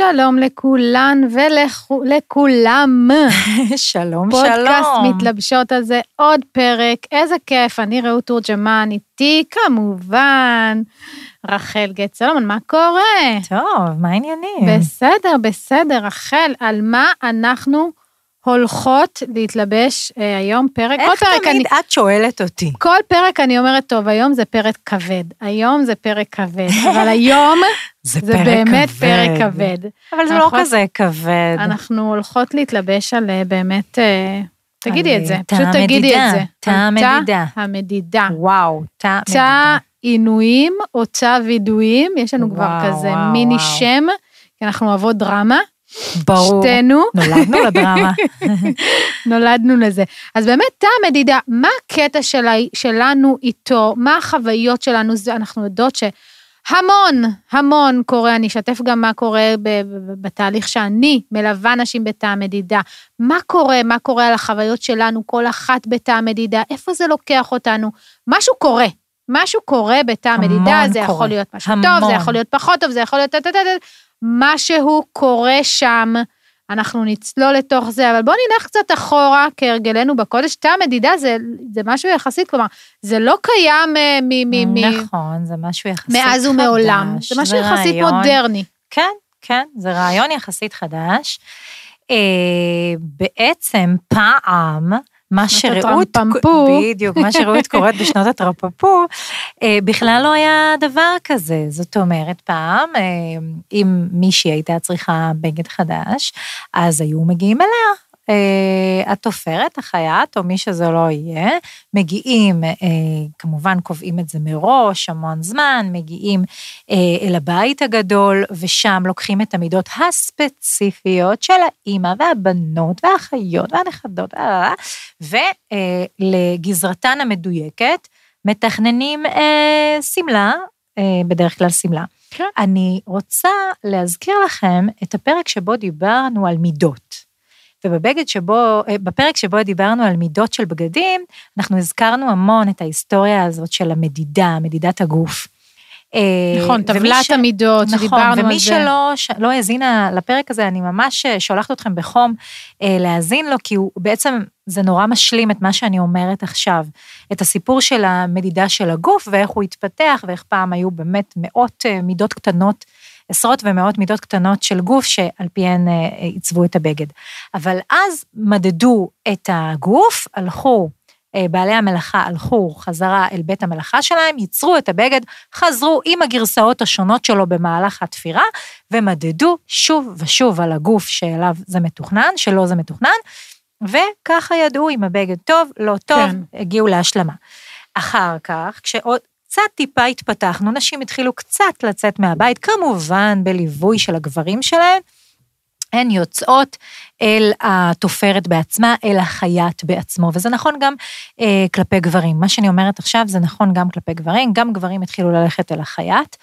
שלום לכולן ולכולם. שלום, פודקאסט שלום. מתלבשות על זה עוד פרק, איזה כיף, אני רעות תורג'מן, איתי כמובן רחל גט סלומון, מה קורה? טוב, מה העניינים? בסדר, בסדר, רחל, על מה אנחנו הולכות להתלבש אה, היום פרק? כל איך פרק תמיד את שואלת אותי? כל פרק אני אומרת, טוב, היום זה פרק כבד, היום זה פרק כבד, אבל היום זה זה פרק באמת כבד. פרק כבד. אבל זה לא כזה כבד. אנחנו הולכות להתלבש על אה, באמת, אה, תגידי את זה, פשוט תא תגידי את המדידה, זה. תא המדידה. המדידה. וואו, תא תא מדידה. עינויים או תא וידויים, יש לנו כבר כזה מיני. שם, כי אנחנו אוהבות דרמה, ברור. שתינו נולדנו לדרמה. נולדנו לזה. אז באמת, תא המדידה, מה הקטע שלה, שלנו איתו, מה החוויות שלנו, אנחנו יודעות שהמון, המון קורה, אני אשתף גם מה קורה בתהליך שאני מלווה נשים בתא המדידה. מה קורה, מה קורה על החוויות שלנו, כל אחת בתא המדידה, איפה זה לוקח אותנו, משהו קורה. משהו קורה בתא המדידה, המון זה יכול קורה. להיות משהו טוב, זה המון. יכול להיות פחות טוב, זה יכול להיות... משהו קורה שם, אנחנו נצלול לתוך זה, אבל בואו נלך קצת אחורה, כהרגלנו בקודש. תא המדידה זה, זה משהו יחסית, כלומר, זה לא קיים אה, מ, מ, מ, נכון, זה משהו יחסית מאז ומעולם. חדש. זה משהו יחסית רעיון- מודרני. כן, כן, זה רעיון יחסית חדש. אה, בעצם פעם, מה שרעות. בדיוק, מה שרעות קוראת בשנות הטרפפו, אה, בכלל לא היה דבר כזה. זאת אומרת, פעם, אה, אם מישהי הייתה צריכה בגד חדש, אז היו מגיעים אליה. אה, התופרת, החייט, או מי שזה לא יהיה, מגיעים, אה, כמובן קובעים את זה מראש, המון זמן, מגיעים אה, אל הבית הגדול, ושם לוקחים את המידות הספציפיות של האימא והבנות והאחיות והנכדות, ולגזרתן המדויקת מתכננים שמלה, בדרך כלל שמלה. כן. אני רוצה להזכיר לכם את הפרק שבו דיברנו על מידות. ובבגד שבו, אה, בפרק שבו דיברנו על מידות של בגדים, אנחנו הזכרנו המון את ההיסטוריה הזאת של המדידה, מדידת הגוף. אה, נכון, טבלת ש- המידות, נכון, שדיברנו על זה. ומי שלא לא האזינה לפרק הזה, אני ממש אה, שולחת אתכם בחום אה, להאזין לו, כי הוא בעצם, זה נורא משלים את מה שאני אומרת עכשיו. את הסיפור של המדידה של הגוף, ואיך הוא התפתח, ואיך פעם היו באמת מאות אה, מידות קטנות, עשרות ומאות מידות קטנות של גוף, שעל פיהן אה, עיצבו את הבגד. אבל אז מדדו את הגוף, הלכו אה, בעלי המלאכה הלכו חזרה אל בית המלאכה שלהם, ייצרו את הבגד, חזרו עם הגרסאות השונות שלו במהלך התפירה, ומדדו שוב ושוב על הגוף שאליו זה מתוכנן, שלו זה מתוכנן, וככה ידעו אם הבגד טוב, לא טוב, כן. הגיעו להשלמה. אחר כך, כשעוד קצת טיפה התפתחנו, נשים התחילו קצת לצאת מהבית, כמובן בליווי של הגברים שלהם, הן יוצאות אל התופרת בעצמה, אל החייט בעצמו, וזה נכון גם אה, כלפי גברים. מה שאני אומרת עכשיו זה נכון גם כלפי גברים, גם גברים התחילו ללכת אל החייט,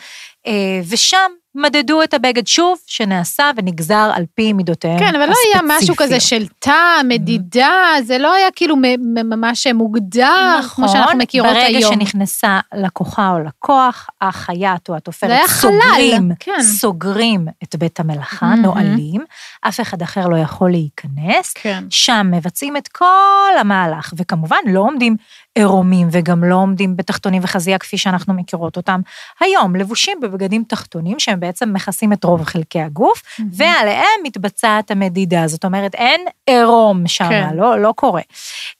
אה, ושם מדדו את הבגד שוב, שנעשה ונגזר על פי מידותיהם כן, אבל לא היה משהו הספציפיות. כזה של תא, מדידה, זה לא היה כאילו ממש מוגדר, כמו שאנחנו מכירות נכון, ברגע היום. שנכנסה לקוחה או לקוח, החייט או התופרת סוגרים, כן. סוגרים את בית המלאכה, מהמם. נועלים, אף אחד אחר לא יכול להיכנס, כן. שם מבצעים את כל המהלך, וכמובן לא עומדים עירומים וגם לא עומדים בתחתונים וחזייה כפי שאנחנו מכירות אותם היום, לבושים בבגדים תחתונים שהם בעצם מכסים את רוב חלקי הגוף, ועליהם מתבצעת המדידה, זאת אומרת אין עירום שם, כן. לא, לא קורה.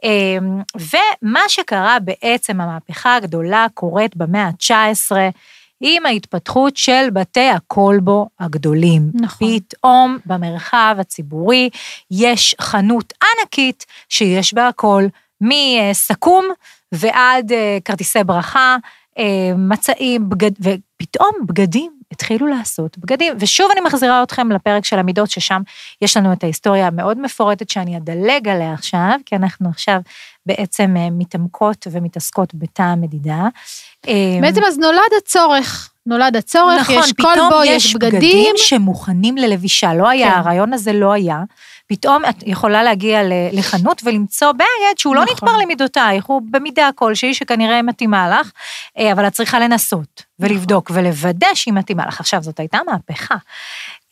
אמ, ומה שקרה בעצם, המהפכה הגדולה קורית במאה ה-19, עם ההתפתחות של בתי הקולבו הגדולים. נכון. פתאום במרחב הציבורי יש חנות ענקית שיש בה הכל, מסכו"ם ועד אה, כרטיסי ברכה, אה, מצעים, בגד... ופתאום בגדים התחילו לעשות בגדים. ושוב אני מחזירה אתכם לפרק של המידות, ששם יש לנו את ההיסטוריה המאוד מפורטת שאני אדלג עליה עכשיו, כי אנחנו עכשיו בעצם אה, מתעמקות ומתעסקות בתא המדידה. בעצם אז נולד הצורך נולד הצורך, נכון, יש פתאום כלבו, יש יש בגדים בגדים. שמוכנים ללבישה. לא היה, כן. הרעיון הזה לא היה. פתאום את יכולה להגיע לחנות ולמצוא בגד שהוא לא נכון. נתפר למידותייך, הוא במידה כלשהי שכנראה מתאימה לך, אה, אבל את צריכה לנסות ולבדוק נכון. ולוודא שהיא מתאימה לך. עכשיו, זאת הייתה מהפכה.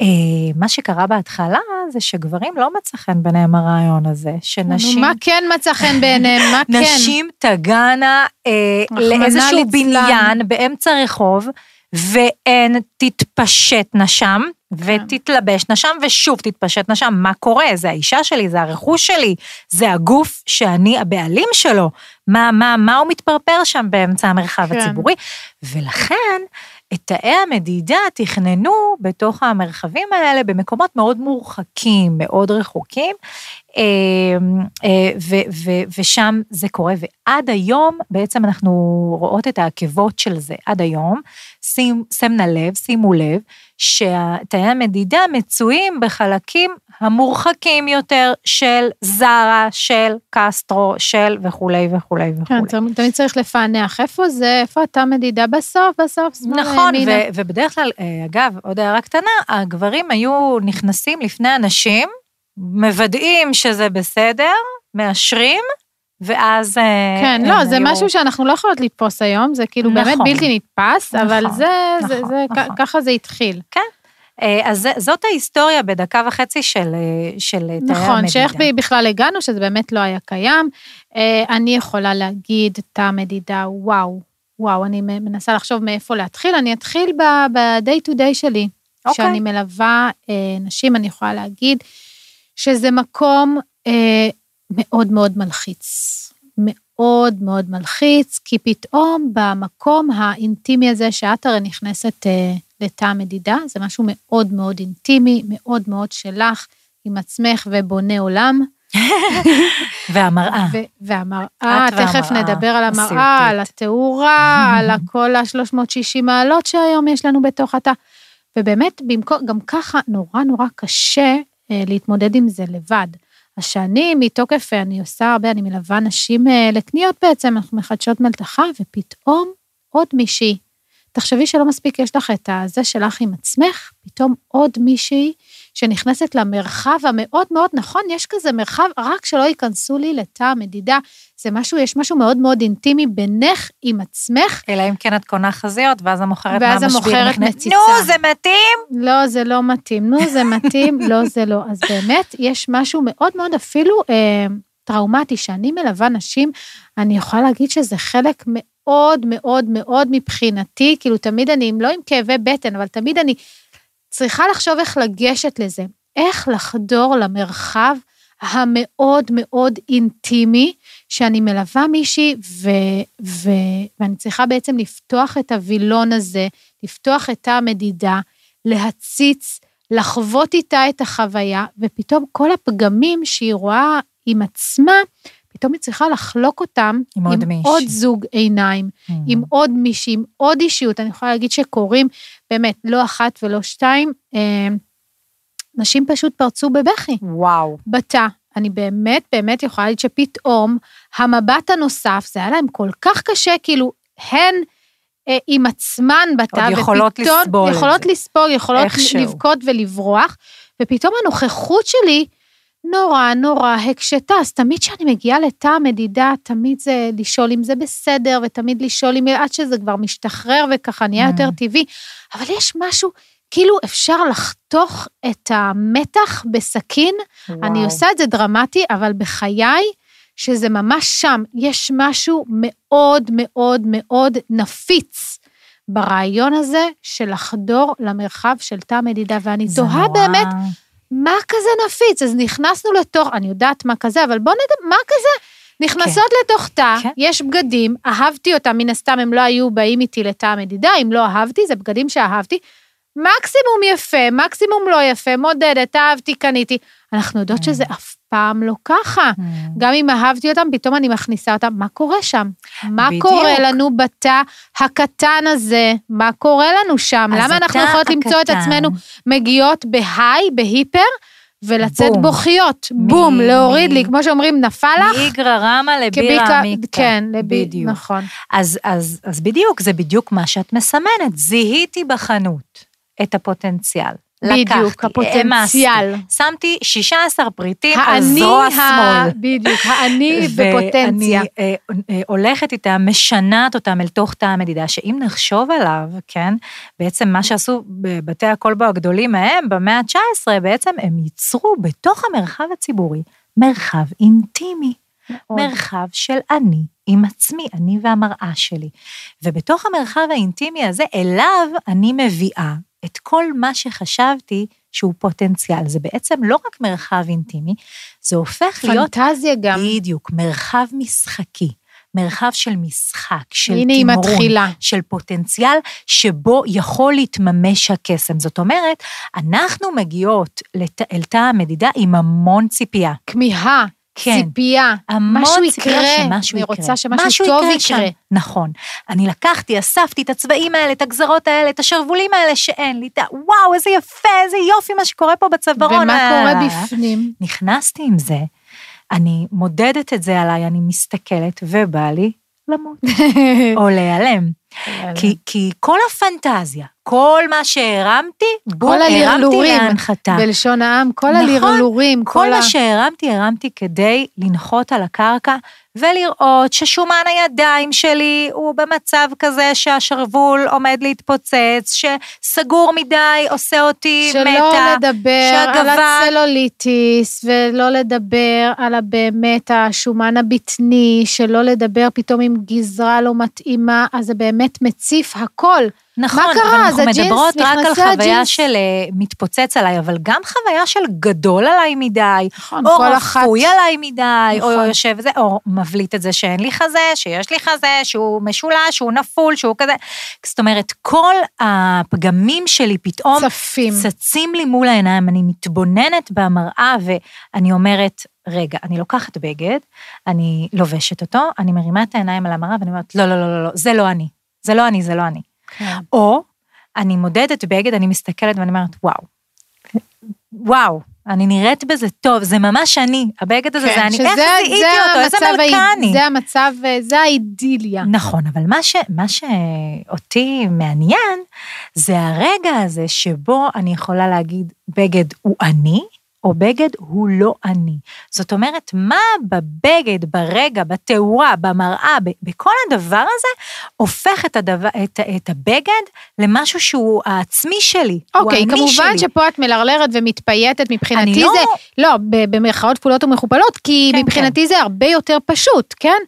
אה, מה שקרה בהתחלה זה שגברים לא מצא חן ביניהם הרעיון הזה, שנשים... מה כן מצא חן בעיניהם? מה כן? נשים תגענה אה, לאיזשהו. בניין באמצע רחוב, והן תתפשטנה שם. ותתלבשנה שם, ושוב תתפשטנה שם. מה קורה? זה האישה שלי, זה הרכוש שלי, זה הגוף שאני הבעלים שלו. מה, מה, מה הוא מתפרפר שם באמצע המרחב כן. הציבורי? ולכן, את תאי המדידה תכננו בתוך המרחבים האלה במקומות מאוד מורחקים, מאוד רחוקים, ו- ו- ושם זה קורה, ועד היום בעצם אנחנו רואות את העקבות של זה, עד היום. שים, שמנה לב, שימו לב, שתאי המדידה מצויים בחלקים המורחקים יותר של זרה, של קסטרו, של וכולי וכולי וכולי. כן, תמיד צריך לפענח. איפה זה, איפה אתה מדידה? בסוף, בסוף, שמאלה, נכון. ו- ובדרך כלל, אה, אגב, עוד הערה קטנה, הגברים היו נכנסים לפני הנשים, מוודאים שזה בסדר, מאשרים, ואז... אה, כן, לא, זה היו- משהו שאנחנו לא יכולות לתפוס היום, זה כאילו באמת נכון. בלתי נתפס, אבל נכון, זה, זה, נכון, זה, כ- נכון. ככה זה התחיל. אה, אז זה- זאת ההיסטוריה בדקה וחצי של, אה, של תאי המדידה. נכון, שאיך בכלל הגענו, שזה באמת לא היה קיים. אני יכולה להגיד את המדידה, וואו, וואו, אני מנסה לחשוב מאיפה להתחיל, אני אתחיל ב-day to day שלי. אוקיי. כשאני מלווה נשים, אני יכולה להגיד שזה מקום אה, מאוד מאוד מלחיץ. מאוד מאוד מלחיץ, כי פתאום במקום האינטימי הזה, שאת הרי נכנסת אה, לתא המדידה, זה משהו מאוד מאוד אינטימי, מאוד מאוד שלך, עם עצמך ובונה עולם. והמראה. והמראה, תכף והמראה נדבר על המראה, הסיוטית. על התאורה, על כל ה-360 מעלות שהיום יש לנו בתוך התא. ובאמת, במקום, גם ככה נורא נורא קשה להתמודד עם זה לבד. אז שאני, מתוקף, אה, אני עושה הרבה, אני מלווה נשים אה, לקניות בעצם, אנחנו מחדשות מלתחה, ופתאום עוד מישהי. תחשבי שלא מספיק יש לך את הזה שלך עם עצמך, פתאום עוד מישהי שנכנסת למרחב המאוד מאוד נכון, יש כזה מרחב, רק שלא ייכנסו לי לתא המדידה. זה משהו, יש משהו מאוד מאוד אינטימי בינך עם עצמך. אלא אם כן את קונה חזיות, ואז המוכרת ואז מהמשביר המוכרת נכנסת, מציצה. נו, זה מתאים? לא, זה לא מתאים. נו, זה מתאים, לא, זה לא. אז באמת, יש משהו מאוד מאוד אפילו אה, טראומטי, שאני מלווה נשים, אני יכולה להגיד שזה חלק מאוד מאוד מאוד מבחינתי, כאילו תמיד אני, אם לא עם כאבי בטן, אבל תמיד אני צריכה לחשוב איך לגשת לזה, איך לחדור למרחב המאוד מאוד אינטימי, שאני מלווה מישהי, ו, ו, ואני צריכה בעצם לפתוח את הווילון הזה, לפתוח את המדידה, להציץ, לחוות איתה את החוויה, ופתאום כל הפגמים שהיא רואה עם עצמה, פתאום היא צריכה לחלוק אותם עם עוד מישהי. עוד זוג עיניים, Mm. עם עוד מישהי, עם עוד אישיות. אני יכולה להגיד שקורים, באמת, לא אחת ולא שתיים, אה, נשים פשוט פרצו בבכי. וואו. בתא. אני באמת באמת יכולה להגיד שפתאום המבט הנוסף, זה היה להם כל כך קשה, כאילו, הן אה, עם עצמן בתא, עוד יכולות ופתאום- לסבול יכולות. לספוג, יכולות איכשהו. לבכות ולברוח, ופתאום הנוכחות שלי נורא נורא הקשתה. אז תמיד כשאני מגיעה לתא המדידה, תמיד זה לשאול אם זה בסדר, ותמיד לשאול אם עד שזה כבר משתחרר וככה נהיה Mm. יותר טבעי. אבל יש משהו, כאילו אפשר לחתוך את המתח בסכין, אני וואו. עושה את זה דרמטי, אבל בחיי, שזה ממש שם, יש משהו מאוד מאוד מאוד נפיץ ברעיון הזה של לחדור למרחב של תא מדידה, ואני תוהה באמת, מה כזה נפיץ? אז נכנסנו לתוך, אני יודעת מה כזה, אבל בואו נדע, מה כזה? נכנסות לתוך תא, כן. יש בגדים, אהבתי אותם, מן הסתם הם לא היו באים איתי לתא המדידה, אם לא אהבתי, זה בגדים שאהבתי. מקסימום יפה, מקסימום לא יפה, מודדת, אהבתי, קניתי. אנחנו יודעות Mm. שזה אף פעם לא ככה. Mm. גם אם אהבתי אותם, פתאום אני מכניסה אותם, מה קורה שם? מה בדיוק. קורה לנו בתא הקטן הזה? מה קורה לנו שם? למה אנחנו יכולות למצוא את הקטן- עצמנו מגיעות בהיי, בהיפר, ולצאת בום. בוכיות, מ- בום, להוריד מ- לי, כמו שאומרים, נפל לך, מאיגרא רמא לבירא כביקה- עמיקתא. כן, לבי- בדיוק. נכון. אז, אז, אז בדיוק, זה בדיוק מה שאת מסמנת. זיהיתי בחנות את הפוטנציאל. בדיוק, לקחתי, הפוטנציאל. העמסתי, שמתי 16 פריטים על זרוע שמאל. בדיוק, האני בפוטנציה. ואני אה, אה, הולכת איתם, משנעת אותם אל תוך תא המדידה, שאם נחשוב עליו, כן, בעצם מה שעשו בבתי הקולבו הגדולים ההם, במאה ה-19, בעצם הם ייצרו בתוך המרחב הציבורי מרחב אינטימי. מאוד. מרחב של אני עם עצמי, אני והמראה שלי. ובתוך המרחב האינטימי הזה, אליו אני מביאה את כל מה שחשבתי שהוא פוטנציאל. זה בעצם לא רק מרחב אינטימי, זה הופך להיות פנטזיה גם. בדיוק, מרחב משחקי, מרחב של משחק, של הנה תמרון, מתחילה. של פוטנציאל שבו יכול להתממש הקסם. זאת אומרת, אנחנו מגיעות לת... אל תא המדידה עם המון ציפייה. כמיהה, כן. ציפייה, משהו יקרה. שמשהו אני יקרה. רוצה שמשהו טוב יקרה. שם. נכון. אני לקחתי, אספתי את הצבעים האלה, את הגזרות האלה, את השרוולים האלה שאין לי, את ה- וואו, איזה יפה, איזה יופי מה שקורה פה בצווארון. ומה. קורה בפנים? נכנסתי עם זה, אני מודדת את זה עליי, אני מסתכלת, ובא לי למות, או להיעלם. כי, כי כל הפנטזיה, כל מה שהרמתי, בום, כל הרמתי להנחתה. בלשון העם, כל נכון, הלרלורים, כל מה שהרמתי, הרמתי כדי לנחות על הקרקע ולראות ששומן הידיים שלי הוא במצב כזה שהשרוול עומד להתפוצץ, שסגור מדי עושה אותי שלא מתה. לדבר על שהגוון- הצלוליטיס, ולא לדבר על באמת השומן הבטני, שלא לדבר פתאום עם גזרה לא מתאימה, אז זה באמת מציף הכל. נכון, מה קרה? אבל אנחנו מדברות רק על חוויה הג'ינס. של אה, מתפוצץ עליי, אבל גם חוויה של גדול עליי מדי, נכון, או כל אחת. רפוי עליי מדי, או נכון. יושב זה, או מבליט את זה שאין לי חזה, שיש לי חזה, שהוא משולש, שהוא נפול, שהוא כזה. זאת אומרת, כל הפגמים שלי פתאום צפים. צצים לי מול העיניים, אני מתבוננת במראה ואני אומרת, רגע, אני לוקחת בגד, אני לובשת אותו, אני מרימה את העיניים על המראה ואני אומרת, לא, לא, לא, לא, לא, זה לא אני, זה לא אני, זה לא אני. כן. או אני מודדת בגד, אני מסתכלת ואני אומרת, וואו, וואו, אני נראית בזה טוב, זה ממש אני, הבגד הזה כן, זה אני, שזה- איך זיהיתי אותו, איזה מלכה אני. זה המצב, אה, זה האידיליה. נכון, אבל מה, ש, מה שאותי מעניין, זה הרגע הזה שבו אני יכולה להגיד, בגד הוא אני, או בגד הוא לא אני. זאת אומרת, מה בבגד, ברגע, בתאורה, במראה, ב- בכל הדבר הזה, הופך את, הדבר, את, את הבגד למשהו שהוא העצמי שלי, הוא אוקיי, האני כמובן שלי. שפה את מלרלרת ומתפייטת, מבחינתי אני לא- זה, לא, במרכאות כפולות ומכופלות, כי כן, מבחינתי זה הרבה יותר פשוט, כן?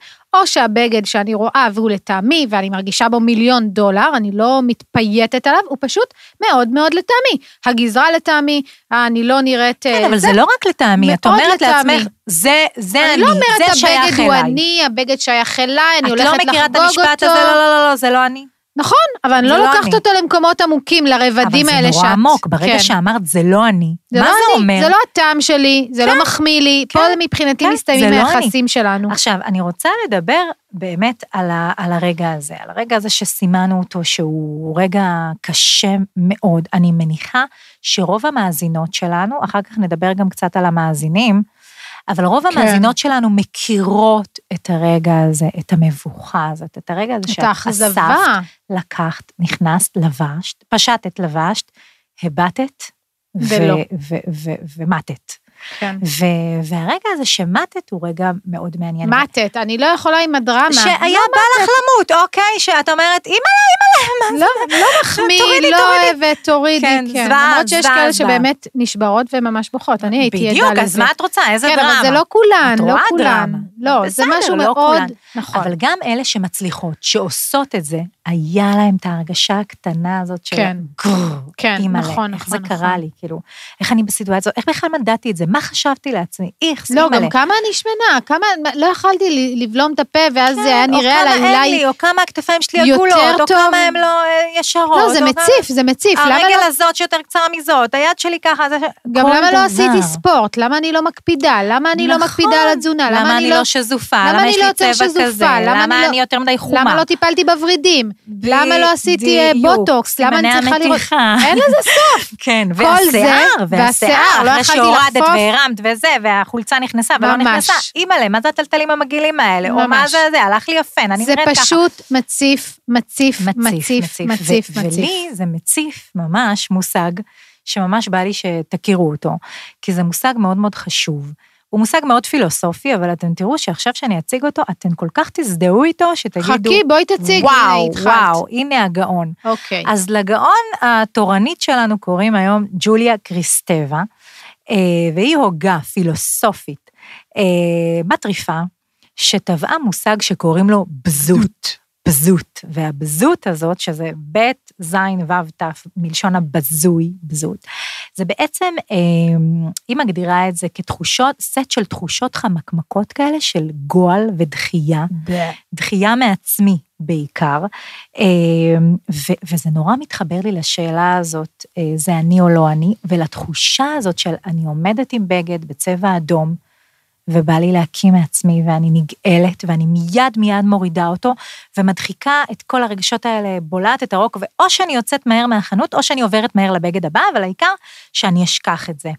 או שהבגד שאני רואה והוא לטעמי ואני מרגישה בו מיליון דולר, אני לא מתפייטת עליו, הוא פשוט מאוד מאוד לטעמי. הגזרה לטעמי, אני לא נראית... כן, אה, אבל זה לא רק לטעמי, את אומרת לטעמי. לעצמך, זה, זה אני, אני לא אומרת זה שייך הבגד הוא אליי. אני, הבגד שייך אליי, אני את הולכת לא לחגוג אותו. מכירה את המשפט הזה, לא, לא, לא, לא, זה לא אני. נכון, אבל אני לא לא לוקחת אני. אותו למקומות עמוקים, לרבדים האלה אבל שאת... זה נורא עמוק, ברגע כן. שאמרת זה לא אני, זה מה לא זה אני, אומר? זה לא הטעם שלי, זה כן, לא מחמיא לי, פה כן, מבחינתי כן, מסתיימים זה לא. היחסים שלנו. עכשיו, אני רוצה לדבר באמת על, ה, על הרגע הזה, על הרגע הזה שסימנו אותו, שהוא רגע קשה מאוד. אני מניחה שרוב המאזינות שלנו, אחר כך נדבר גם קצת על המאזינים, אבל רוב כן. המאזינות שלנו מכירות את הרגע הזה, את המבוכה הזאת, את הרגע הזה את שאת לקחת, נכנסת, לבשת, פשטת, לבשת, הבטת, ולא. ומטת. כן. ו- והרגע הזה שמטת הוא רגע מאוד מעניין. מתת, אני לא יכולה עם הדרמה. שהיה לא בא לך למות, אוקיי? שאת אומרת, אימא'לה, אימא'לה, מה לא, לא מחמיא, תורידי, לא. אוהבת, תורידי, כן, כן. זוועה, למרות שיש כאלה. שבאמת נשברות וממש בוכות, אני הייתי עדה לזה. בדיוק, אז מה את רוצה? איזה כן, דרמה? אבל זה לא כולן, לא כולן. לא, זה משהו לא מאוד. נכון. אבל גם אלה שמצליחות, שעושות את זה, היה להם את ההרגשה הקטנה הזאת של כן. גרר, כן, אימא'לה, נכון, איך נכון, זה נכון. קרה לי, כאילו, איך אני בסיטואציה איך בכלל מדעתי את זה, מה חשבתי לעצמי, איכס, לא, אימא'לה. גם כמה אני שמנה, כמה, לא יכלתי לבלום את הפה, ואז זה היה כן, נראה או עליי כמה אין אולי... לי, או כמה הכתפיים שלי עגולות, או טוב. כמה הן לא אה, ישרות. לא, זה או כמה- מציף, זה מציף. למה הרגל לא... הזאת שיותר קצרה מזאת, היד שלי ככה, זה... גם למה לא דבר. עשיתי ספורט? למה אני לא מקפידה? למה אני לא נכון. מקפידה על התזונה? למה אני לא... למה שזופה? למה למה אני יש לא לי צבע? כזה? למה למה אני לא- יותר מדי חומה? למה לא טיפלתי בוורידים? למה לא עשיתי אה, בוטוקס? למה אני צריכה לראות... אין לזה סוף. כן, והשיער, זה, והשיער, לא יכלתי. והרמת וזה, והחולצה נכנסה ולא ממש. נכנסה. אימא'לה, מה זה הטלטלים המגעילים האלה? או מה ממש. זה זה, הלך לי יפה, אני זה נראית ככה. פשוט מציף, מציף, מציף, מציף, מציף. ולי זה מציף ממש מושג שממש בא לי שתכירו אותו, כי זה מושג מאוד מאוד חשוב. הוא מושג מאוד פילוסופי, אבל אתם תראו שעכשיו שאני אציג אותו, אתם כל כך תזדהו איתו, שתגידו, חכי, בואי תציגי, הנה וואו, התחלת. וואו, הנה הגאון. אוקיי. אז לגאון התורנית שלנו קוראים היום ג'וליה קריסטבה, והיא הוגה פילוסופית אה, מטריפה, שטבעה מושג שקוראים לו בזות. בזות, והבזות הזאת, שזה ב', ז', ו', ת', מלשון הבזוי, בזות, זה בעצם, אה, היא מגדירה את זה כתחושות, סט של תחושות חמקמקות כאלה של גועל ודחייה, דחייה מעצמי בעיקר, אה, וזה נורא מתחבר לי לשאלה הזאת, אה, זה אני או לא אני, ולתחושה הזאת של אני עומדת עם בגד בצבע אדום, ובא לי להקים מעצמי, ואני נגאלת, ואני מיד מיד מורידה אותו, ומדחיקה את כל הרגשות האלה, בולעת את הרוק, ואו שאני יוצאת מהר מהחנות, או שאני עוברת מהר לבגד הבא, אבל העיקר שאני אשכח את זה.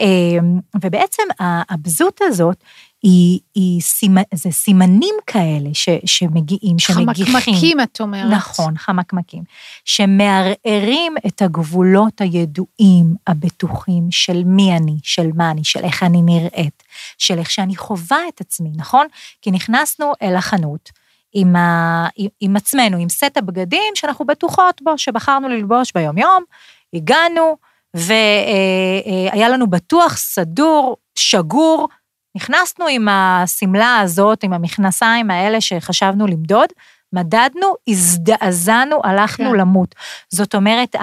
אה, ובעצם הבזות הזאת, היא, היא סימ, זה סימנים כאלה ש, שמגיעים, שמגיחים. חמקמקים, את אומרת. נכון, חמקמקים. שמערערים את הגבולות הידועים, הבטוחים, של מי אני, של מה אני, של איך אני נראית, של איך שאני חווה את עצמי, נכון? כי נכנסנו אל החנות. עם, ה, עם, עצמנו, עם סט הבגדים שאנחנו בטוחות בו, שבחרנו ללבוש ביום-יום, הגענו, והיה לנו בטוח, סדור, שגור, נכנסנו עם השמלה הזאת, עם המכנסיים האלה שחשבנו למדוד, מדדנו, הזדעזענו, הלכנו כן. למות. זאת אומרת,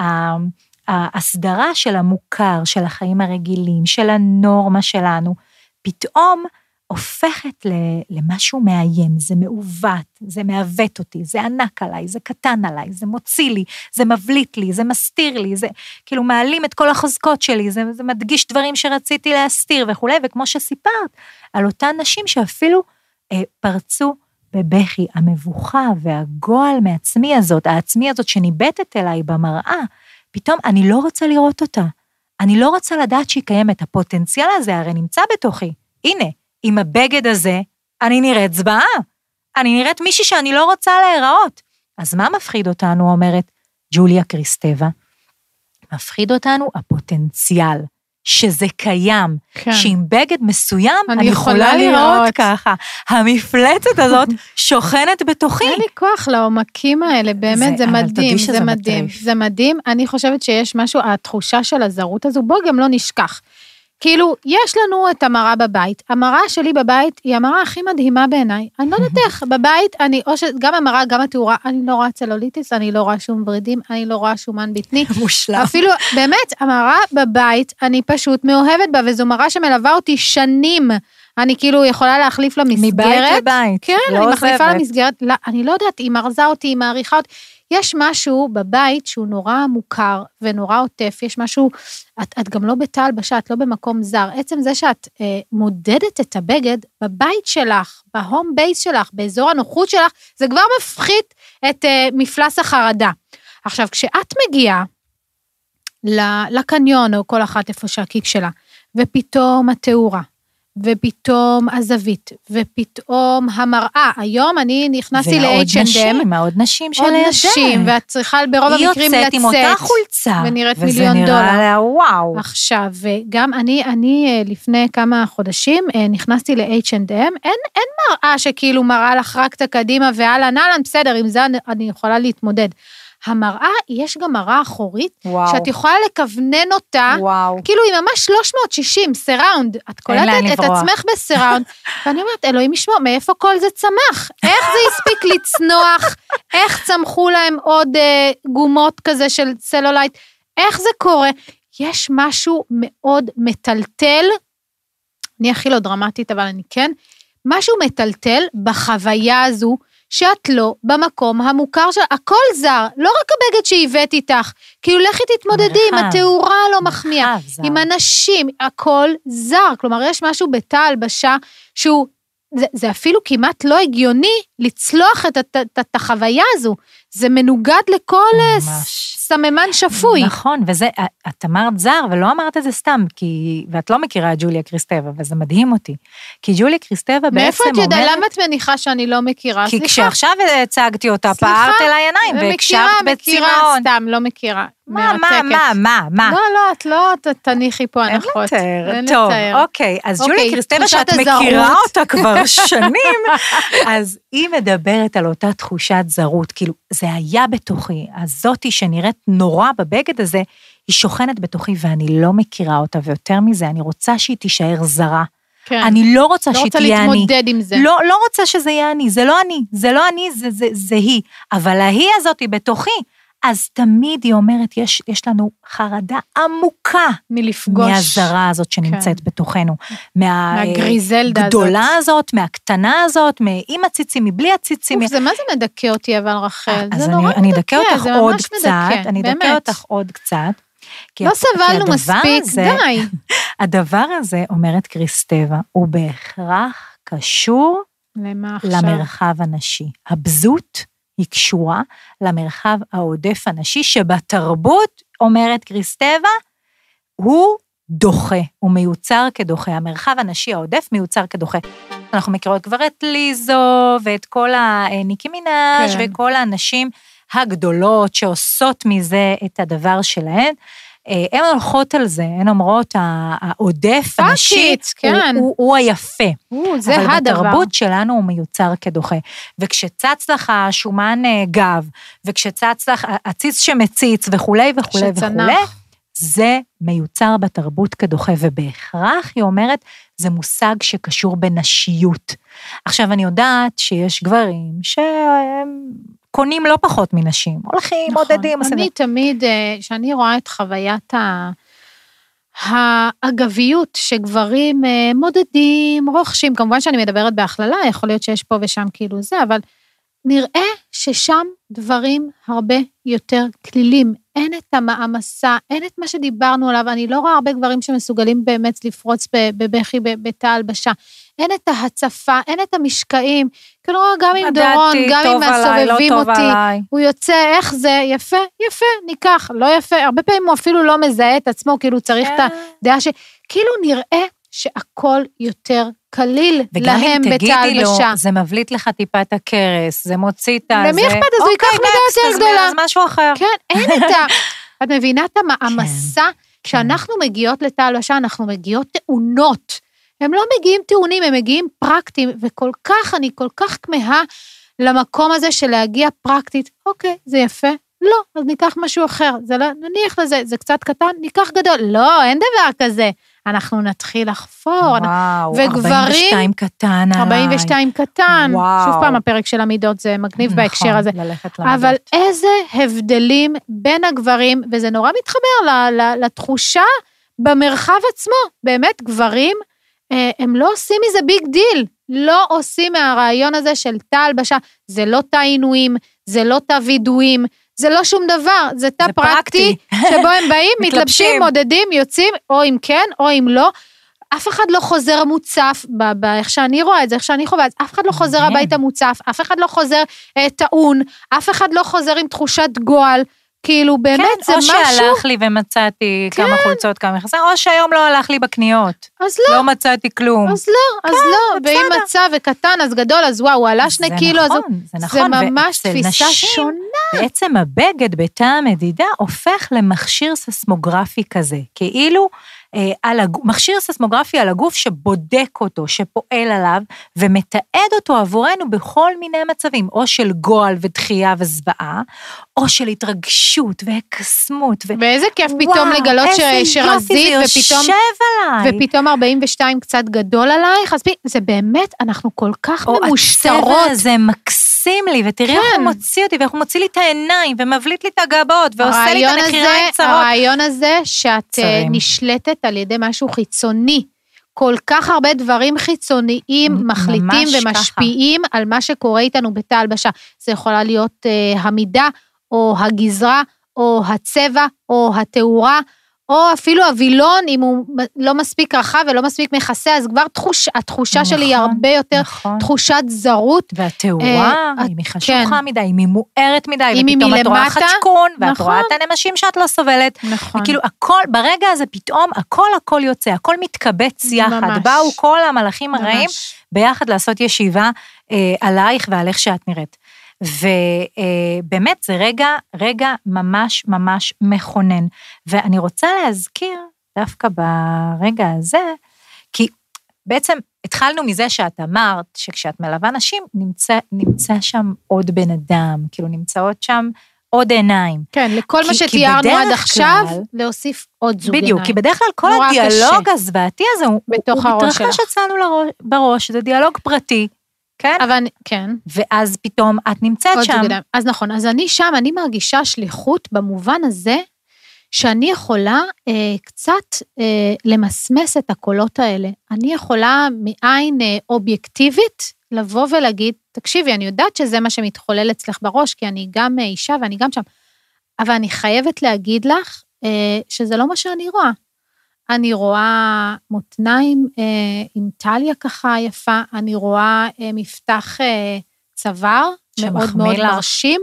ההסדרה של המוכר, של החיים הרגילים, של הנורמה שלנו, פתאום הופכת למשהו מאיים, זה מעוות, זה מעוות אותי, זה ענק עליי, זה קטן עליי, זה מוציא לי, זה מבליט לי, זה מסתיר לי, זה כאילו מעלים את כל החוזקות שלי, זה, זה מדגיש דברים שרציתי להסתיר וכולי, וכמו שסיפרת, על אותן נשים שאפילו אה, פרצו בבכי, המבוכה והגועל מעצמי הזאת, העצמי הזאת שניבטת אליי במראה, פתאום אני לא רוצה לראות אותה. אני לא רוצה לדעת שהיא קיימת, הפוטנציאל הזה הרי נמצא בתוכי. הנה, עם הבגד הזה, אני נראית זוועה. אני נראית מישהי שאני לא רוצה להיראות. אז מה מפחיד אותנו, אומרת ג'וליה קריסטבה? מפחיד אותנו הפוטנציאל, שזה קיים, כן. שעם בגד מסוים אני אני יכולה לראות. ככה. המפלצת הזאת שוכנת בתוכי. אין לי כוח לעומקים האלה, באמת, זה- זה מדהים, זה מדהים, מטריף. זה מדהים. אני חושבת שיש משהו, התחושה של הזרות הזו, בואי גם לא נשכח. כאילו, יש לנו את המראה בבית. המראה שלי בבית היא המראה הכי מדהימה בעיניי. אני לא יודעת איך, בבית אני, או שגם המראה, גם התאורה, אני לא רואה צלוליטיס, אני לא רואה שום ורידים, אני לא רואה שומן בטני. מושלם. אפילו, באמת, המראה בבית, אני פשוט מאוהבת בה, וזו מראה שמלווה אותי שנים. אני כאילו יכולה להחליף לה מסגרת. מבית לבית. כן, לא אני מחליפה עוזבת. למסגרת, לא, אני לא יודעת, היא מרזה אותי, היא מעריכה אותי. יש משהו בבית שהוא נורא מוכר ונורא עוטף, יש משהו, את, את גם לא בתא הלבשה, את לא במקום זר. עצם זה שאת אה, מודדת את הבגד בבית שלך, בהום בייס שלך, באזור הנוחות שלך, זה כבר מפחית את אה, מפלס החרדה. עכשיו, כשאת מגיעה לקניון, או כל אחת איפה שהקיק שלה, ופתאום התאורה, ופתאום הזווית, ופתאום המראה. היום אני נכנסתי ועוד ל-H&M, נשים, עוד נשים עוד שלידך. נשים, ואת צריכה ברוב היא המקרים יוצאת לצאת. עם אותה חולצה. ונראית וזה מיליון נראה דולר. לה וואו. עכשיו, גם אני, אני אה, לפני כמה חודשים אה, נכנסתי ל-H&M, אין, אין מראה שכאילו מראה לך רק את הקדימה ואהלן אהלן, בסדר, עם זה אני יכולה להתמודד. המראה, יש גם מראה אחורית, וואו. שאת יכולה לכוונן אותה, וואו. כאילו היא ממש 360, סיראונד. את קולטת את לברוח. עצמך בסיראונד, ואני אומרת, אלוהים ישמור, מאיפה כל זה צמח? איך זה הספיק לצנוח? איך צמחו להם עוד אה, גומות כזה של צלולייט? איך זה קורה? יש משהו מאוד מטלטל, אני הכי לא דרמטית, אבל אני כן, משהו מטלטל בחוויה הזו, שאת לא במקום המוכר של... הכל זר, לא רק הבגד שהבאת איתך, כאילו לכי תתמודדי עם. התאורה הלא מחמיאה. עם אנשים, הכל זר. כלומר, יש משהו בתא הלבשה שהוא זה, זה אפילו כמעט לא הגיוני לצלוח את, את, את, את החוויה הזו. זה מנוגד לכל ממש. סממן שפוי. נכון, וזה, את אמרת זר, ולא אמרת את זה סתם, כי, ואת לא מכירה את ג'וליה קריסטבה, וזה מדהים אותי. כי ג'וליה קריסטבה בעצם מאיפה אומרת... את יודעת? למה את מניחה שאני לא מכירה? כי סליחה. כשעכשיו הצגתי אותה, סליחה, פערת אליי עיניים, מכירה, והקשבת מכירה, בצמאון. סתם, לא מכירה. מה. מה, מה, מה, מה? לא, לא, את לא תניחי פה אין הנחות. לתאר, אין טוב, לתאר. אוקיי, אז אוקיי, ג'וליה קריסטבה, תחושת שאת. מכירה אותה כבר שנים, אז היא מדברת על אותה תחושת זרות, כאילו, זה היה בתוכי, הזאתי שנראית נורא בבגד הזה, היא שוכנת בתוכי ואני לא מכירה אותה, ויותר מזה, אני רוצה שהיא תישאר זרה. כן. אני לא רוצה לא שהיא רוצה תהיה אני. להתמודד עם זה. לא, לא רוצה שזה יהיה אני, זה לא אני, זה לא אני, זה, זה, זה היא. אבל ההיא הזאת היא בתוכי. אז תמיד היא אומרת, יש, יש לנו חרדה עמוקה מלפגוש. מהזרה הזאת שנמצאת כן. בתוכנו. מהגריזלדה מהגדולה הזאת. הזאת, מהקטנה הזאת, עם הציצים, מבלי הציצים. אוף, זה מה זה מדכא אותי אבל רחל? אז זה אני, נורא אני מדכא, אדכא אותך זה עוד ממש קצת, מדכא, אני אדכא. אותך עוד קצת. כי לא סבלנו מספיק, הזה- די. הדבר הזה, אומרת קריסטבה, הוא בהכרח קשור למה עכשיו? למרחב הנשי. הבזות היא קשורה למרחב העודף הנשי, שבתרבות, אומרת קריסטבה, הוא דוחה, הוא מיוצר כדוחה. המרחב הנשי העודף מיוצר כדוחה. אנחנו מכירות כבר את ליזו ואת כל הניקי מנאז' כן. וכל הנשים הגדולות שעושות מזה את הדבר שלהן. אה, הן הולכות על זה, הן אומרות, "ה- העודף הנשי כן. הוא, הוא, הוא היפה. או, זה אבל הדבר. בתרבות שלנו הוא מיוצר כדוחה. וכשצץ לך שומן אה, גב, וכשצץ לך הציץ שמציץ וכולי וכולי וכולי, שצנח. זה מיוצר בתרבות כדוחה, ובהכרח, היא אומרת, זה מושג שקשור בנשיות. עכשיו, אני יודעת שיש גברים שהם קונים לא פחות מנשים, הולכים, נכון. מודדים. אני תמיד, אה, כשאני רואה את חוויית ה... האגביות שגברים אה, מודדים, רוכשים, כמובן שאני מדברת בהכללה, יכול להיות שיש פה ושם כאילו זה, אבל נראה ששם דברים הרבה יותר כלילים. אין את המעמסה, אין את מה שדיברנו עליו, אני לא רואה הרבה גברים שמסוגלים באמת לפרוץ בבכי בתא הלבשה. אין את ההצפה, אין את המשקעים. כאילו, גם עם דורון, גם עם לא הסובבים טוב אותי. עליי. הוא יוצא, איך זה, יפה, יפה, ניקח, לא יפה, הרבה פעמים הוא אפילו לא מזהה את עצמו, כאילו צריך את כן. הדעה ש... כאילו נראה שהכל יותר קליל וגם אם להם בתא תגידי לו, הלבשה. זה מבליט לך טיפה את הכרס, זה מוציא את הזה. למי אכפת? אז הוא ייקח אוקיי, מידה next, יותר גדולה. אז משהו אחר. כן, אין את ה... את מבינה את המעמסה? כן. כשאנחנו מגיעות לתא הלבשה, אנחנו מגיעות טעונות. הם לא מגיעים טעונים, הם מגיעים פרקטיים, וכל כך, אני כל כך כמהה למקום הזה של להגיע פרקטית. אוקיי, זה יפה? לא, אז ניקח משהו אחר. זה לא, נניח לזה, זה קצת קטן, ניקח גדול. לא, אין דבר כזה. אנחנו נתחיל לחפור. וואו, וגברים- 42 קטן עליי. 42 קטן. וואו. שוב פעם, הפרק של המידות זה מגניב בהקשר נכון, הזה. ללכת לעבוד. אבל איזה הבדלים בין הגברים, וזה נורא מתחבר ל- ל- לתחושה במרחב עצמו. באמת, גברים, הם לא עושים מזה big deal. לא עושים מהרעיון הזה של תא הלבשה. זה לא תא עינויים, זה לא תא וידויים, זה לא שום דבר, זה תא זה פרקטי, פרקטי. שבו הם באים, מתלבשים. מודדים, יוצאים, או אם כן, או אם לא. אף אחד לא חוזר מוצף, ב- ב- איך שאני רואה את זה, איך שאני חווה את זה, אף אחד לא חוזר. הביתה מוצף, אף אחד לא חוזר אה, טעון, אף אחד לא חוזר עם תחושת גועל. כאילו, באמת, כן, זה או משהו... שהלך לי ומצאתי כמה חולצות, כמה מכנסיים, או שהיום לא הלך לי בקניות. אז לא, לא מצאתי כלום. אז לא, אז לא. ואם. מצא וקטן, אז גדול, אז וואו, הוא עלה שני זה קילו. נכון, זה זה נכון. ממש ואצל תפיסה נשים, שונה. בעצם הבגד בתא המדידה הופך למכשיר ססמוגרפי כזה, כאילו על הגוף, מכשיר ססמוגרפי על הגוף שבודק אותו, שפועל עליו, ומתעד אותו עבורנו בכל מיני מצבים, או של גועל ודחייה וזוועה, או של התרגשות והקסמות. ו... ואיזה כיף פתאום וואו, לגלות ש- איזה שרזית, יופי, זה ופתאום... יושב עליי. ופתאום 42 קצת גדול עלייך, אז זה באמת, אנחנו כל כך או הצבע ממושטרות. הזה מקסים לי, ותראי איך כן. הוא מוציא אותי, ואיך הוא מוציא לי את העיניים, ומבליט לי את הגבות, ועושה לי את הנחיריים צרות. הרעיון הזה שאת אה, צרים. נשלטת על ידי משהו חיצוני. כל כך הרבה דברים חיצוניים מחליטים ככה. ומשפיעים על מה שקורה איתנו בתא הלבשה. זה יכולה להיות אה, המידה, או הגזרה, או הצבע, או התאורה, או אפילו הווילון, אם הוא לא מספיק רחב ולא מספיק מכסה, אז כבר תחוש, התחושה שלי היא נכון, הרבה יותר נכון. תחושת זרות. והתאורה, אה, אם היא כן. חשוכה מדי, אם היא מוארת מדי, אם היא ופתאום את רואה מלמטה, חדשקון, ואת נכון. רואה את הנמשים שאת לא סובלת. נכון. וכאילו הכל, ברגע הזה פתאום הכל הכל יוצא, הכל מתקבץ יחד. ממש. באו כל המלאכים הרעים. ביחד לעשות ישיבה אה, עלייך ועל איך שאת נראית. ובאמת זה רגע, רגע ממש ממש מכונן. ואני רוצה להזכיר, דווקא ברגע הזה, כי בעצם התחלנו מזה שאת אמרת שכשאת מלווה נשים, נמצא, נמצא שם עוד בן אדם, כאילו נמצאות שם עוד עיניים. כן, לכל מה כי- כי שתיארנו עד עכשיו, כלל- להוסיף עוד זוג עיניים. בדיוק, כי בדרך כלל כל הדיאלוג. הזוועתי הזה, הוא, הוא מתרחש. אצלנו לראש, בראש, זה דיאלוג פרטי, כן? אבל אני- כן, ואז פתאום את נמצאת שם. עיניים. אז נכון, אז אני שם, אני מרגישה שליחות במובן הזה, שאני יכולה אה, קצת אה, למסמס את הקולות האלה. אני יכולה מעין אה, אובייקטיבית לבוא ולהגיד, תקשיבי, אני יודעת שזה מה שמתחולל אצלך בראש, כי אני גם אה, אישה ואני גם שם, אבל אני חייבת להגיד לך אה, שזה לא מה שאני רואה. אני רואה מותניים אה, עם טליה ככה יפה, אני רואה אה, מפתח אה, צוואר מאוד מאוד לך. מרשים,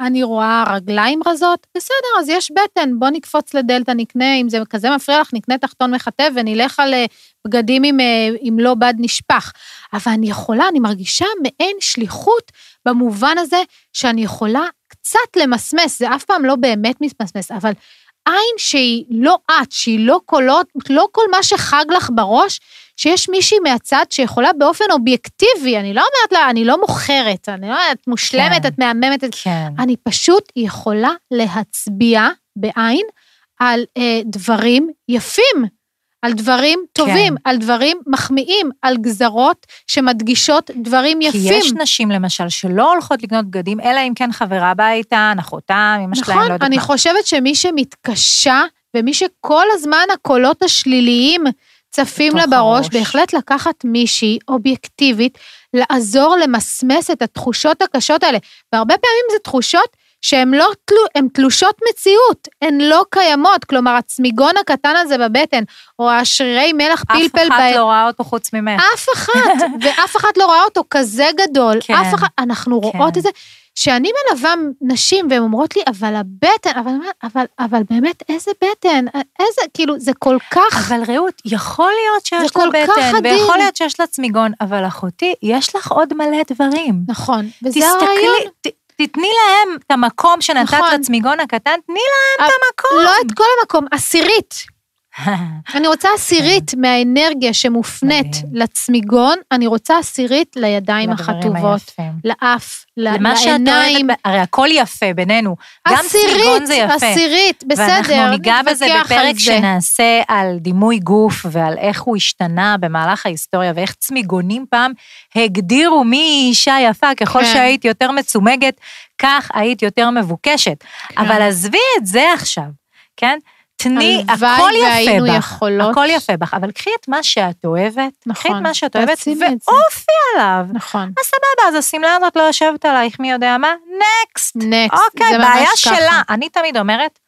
אני רואה רגליים רזות, בסדר, אז יש בטן, בוא נקפוץ לדלתא, נקנה, אם זה כזה מפריע לך, נקנה תחתון מכתב ונלך על אה, בגדים עם, אה, עם לא בד נשפך. אבל אני יכולה, אני מרגישה מעין שליחות במובן הזה שאני יכולה קצת למסמס, זה אף פעם לא באמת מתמסמס, אבל עין שהיא לא את, שהיא לא קולות, לא כל מה שחג לך בראש, שיש מישהי מהצד שיכולה באופן אובייקטיבי, אני לא אומרת לה, אני לא מוכרת, אני לא אומרת, את מושלמת, כן. את מהממת. כן. אני פשוט יכולה להצביע בעין על אה, דברים יפים, על דברים טובים, כן. על דברים מחמיאים, על גזרות שמדגישות דברים כי יפים. יש נשים למשל שלא הולכות לקנות בגדים, אלא אם כן חברה איתן, אחותה, אמא שלהם, נכון, לא יודעת אני מה. חושבת שמי שמתקשה, ומי שכל הזמן הקולות השליליים צפים לה בראש. בהחלט לקחת מישהי אובייקטיבית, לעזור למסמס את התחושות הקשות האלה. והרבה פעמים זה תחושות שהן לא תלו, הן תלושות מציאות, הן לא קיימות. כלומר, הצמיגון הקטן הזה בבטן, או השרירי מלח אף פלפל אחת ב... לא רואה אותו חוץ ממך. אף אחת, ואף אחת לא רואה אותו כזה גדול. כן. אף אחת, אנחנו רואות כן. את זה. שאני מלווה נשים והן אומרות לי, אבל הבטן, אבל, אבל, אבל באמת, איזה בטן, איזה, כאילו, זה כל כך, אבל רעות, יכול להיות שיש לה בטן. ויכול להיות שיש לה צמיגון, אבל אחותי, יש לך עוד מלא דברים. נכון, וזה תסתכלי, הרעיון. ת- תתני להם את המקום שנתת נכון. לצמיגון הקטן, תני להם את המקום. לא את כל המקום, עשירית. אני רוצה עשירית מהאנרגיה שמופנית. לצמיגון, אני רוצה עשירית לידיים החטובות. לאף, ל- למה שאת לעיניים. אוהבת, הרי הכל יפה בינינו. גם צמיגון עשירית, זה יפה. עשירית, בסדר, ואנחנו ניגע בזה בפרק. שנעשה על דימוי גוף ועל איך הוא השתנה במהלך ההיסטוריה ואיך צמיגונים פעם הגדירו מי היא אישה יפה, ככל כן. שהיית יותר מצומגת, כך היית יותר מבוקשת. אבל עזבי את זה עכשיו, כן? תני, הלוואי הכל יפה והיינו בך, יכולות. הכל יפה בך, אבל קחי את מה שאת אוהבת, קחי את נכון, מה שאת אוהבת זה. ועופי עליו. נכון. אז סבבה, אז השמלה הזאת לא יושבת עלייך, מי יודע מה? נקסט. נקסט, אוקיי, זה בעיה ממש ככה. שלה. אני תמיד אומרת,